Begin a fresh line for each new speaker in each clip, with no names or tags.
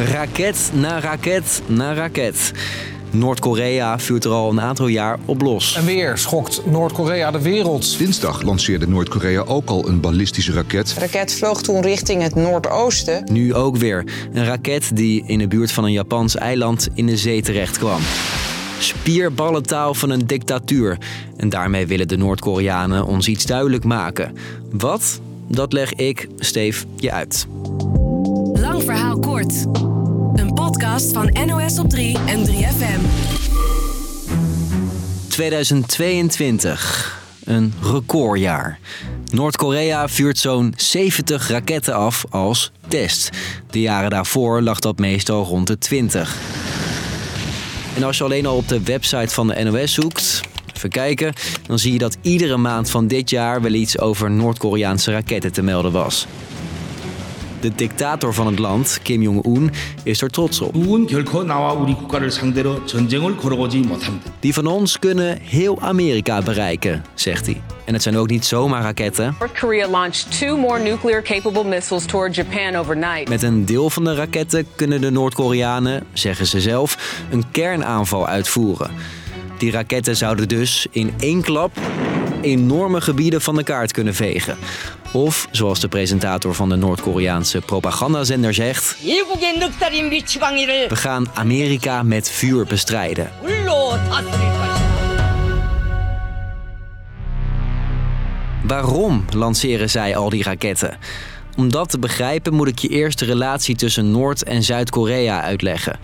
Raket na raket na raket. Noord-Korea vuurt er al een aantal jaar op los.
En weer schokt Noord-Korea de wereld.
Dinsdag lanceerde Noord-Korea ook al een ballistische raket.
De raket vloog toen richting het noordoosten.
Nu ook weer. Een raket die in de buurt van een Japans eiland in de zee terecht kwam. Spierballentaal van een dictatuur. En daarmee willen de Noord-Koreanen ons iets duidelijk maken. Wat? Dat leg ik, Steef, je uit.
Lang verhaal kort. Een podcast van NOS op 3 en 3FM.
2022. Een recordjaar. Noord-Korea vuurt zo'n 70 raketten af als test. De jaren daarvoor lag dat meestal rond de 20. En als je alleen al op de website van de NOS zoekt, even kijken, dan zie je dat iedere maand van dit jaar wel iets over Noord-Koreaanse raketten te melden was. De dictator van het land, Kim Jong-un, is er trots op. Die van ons kunnen heel Amerika bereiken, zegt hij. En het zijn ook niet zomaar raketten.
North Korea launched two more nuclear capable missiles Japan overnight.
Met een deel van de raketten kunnen de Noord-Koreanen, zeggen ze zelf, een kernaanval uitvoeren. Die raketten zouden dus in één klap enorme gebieden van de kaart kunnen vegen. Of, zoals de presentator van de Noord-Koreaanse propagandazender zegt... We gaan Amerika met vuur bestrijden. Waarom lanceren zij al die raketten? Om dat te begrijpen moet ik je eerst de relatie tussen Noord- en Zuid-Korea uitleggen.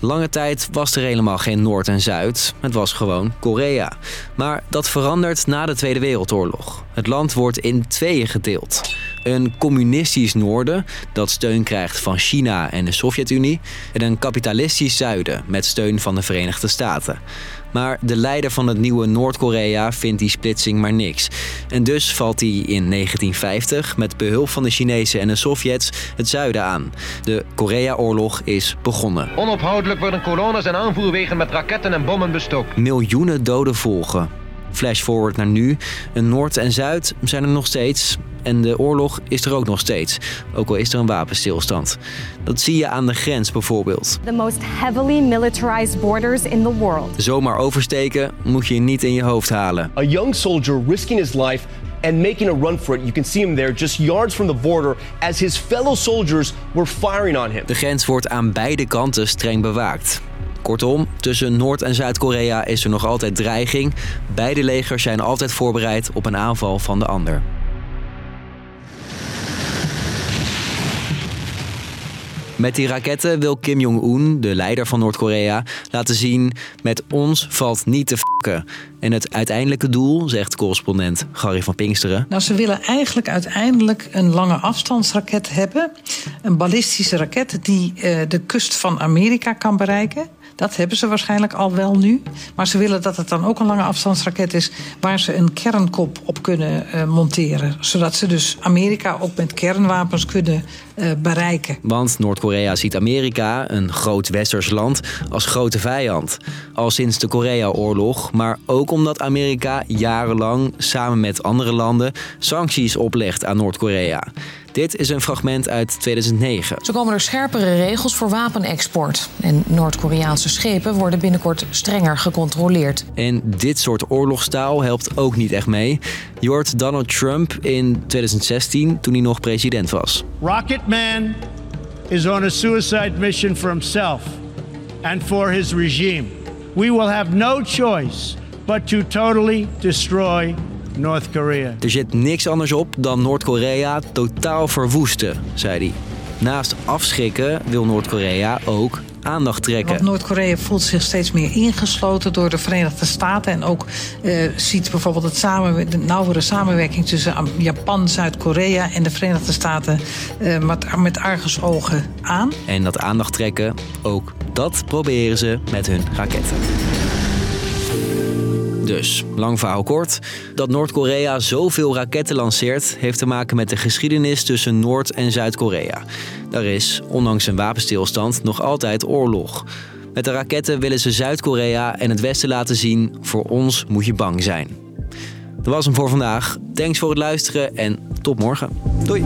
Lange tijd was er helemaal geen Noord en Zuid. Het was gewoon Korea. Maar dat verandert na de Tweede Wereldoorlog. Het land wordt in tweeën gedeeld. Een communistisch noorden dat steun krijgt van China en de Sovjet-Unie. En een kapitalistisch zuiden met steun van de Verenigde Staten. Maar de leider van het nieuwe Noord-Korea vindt die splitsing maar niks. En dus valt hij in 1950 met behulp van de Chinezen en de Sovjets het zuiden aan. De Korea-oorlog is begonnen.
Onophoudelijk worden kolonnes en aanvoerwegen met raketten en bommen bestookt.
Miljoenen doden volgen. Flash forward naar nu. Een Noord en Zuid zijn er nog steeds. En de oorlog is er ook nog steeds. Ook al is er een wapenstilstand. Dat zie je aan de grens bijvoorbeeld.
the most heavily militarized borders in the world.
Zomaar oversteken moet je niet in je hoofd halen.
A young soldier risking his life and making a run for it. You can see him there just yards from the border as his fellow soldiers were firing on him.
De grens wordt aan beide kanten streng bewaakt. Kortom, tussen Noord- en Zuid-Korea is er nog altijd dreiging. Beide legers zijn altijd voorbereid op een aanval van de ander. Met die raketten wil Kim Jong-un, de leider van Noord-Korea, laten zien: met ons valt niet te. En het uiteindelijke doel, zegt correspondent Gary van Pinksteren,
Nou, ze willen eigenlijk uiteindelijk een lange afstandsraket hebben. Een ballistische raket die eh, de kust van Amerika kan bereiken. Dat hebben ze waarschijnlijk al wel nu. Maar ze willen dat het dan ook een lange afstandsraket is waar ze een kernkop op kunnen eh, monteren. Zodat ze dus Amerika ook met kernwapens kunnen eh, bereiken.
Want Noord-Korea ziet Amerika, een groot westers land, als grote vijand. Al sinds de Korea-oorlog, maar ook omdat Amerika jarenlang samen met andere landen sancties oplegt aan Noord-Korea. Dit is een fragment uit 2009.
Zo komen er scherpere regels voor wapenexport. En Noord-Koreaanse schepen worden binnenkort strenger gecontroleerd.
En dit soort oorlogstaal helpt ook niet echt mee. Je hoort Donald Trump in 2016 toen hij nog president was.
Rocket Man is on a suicide mission for himself and for his regime. We will have no choice but to totally destroy North Korea.
Er zit niks anders op dan Noord-Korea totaal verwoesten, zei hij. Naast afschrikken wil Noord-Korea ook aandacht trekken.
Want Noord-Korea voelt zich steeds meer ingesloten door de Verenigde Staten. En ook eh, ziet bijvoorbeeld het samen, de nauwere samenwerking tussen Japan, Zuid-Korea en de Verenigde Staten eh, met, met argusogen aan.
En dat aandacht trekken, ook dat proberen ze met hun raketten. Dus, lang verhaal kort. Dat Noord-Korea zoveel raketten lanceert, heeft te maken met de geschiedenis tussen Noord- en Zuid-Korea. Daar is, ondanks een wapenstilstand, nog altijd oorlog. Met de raketten willen ze Zuid-Korea en het Westen laten zien: voor ons moet je bang zijn. Dat was hem voor vandaag. Thanks voor het luisteren en tot morgen. Doei!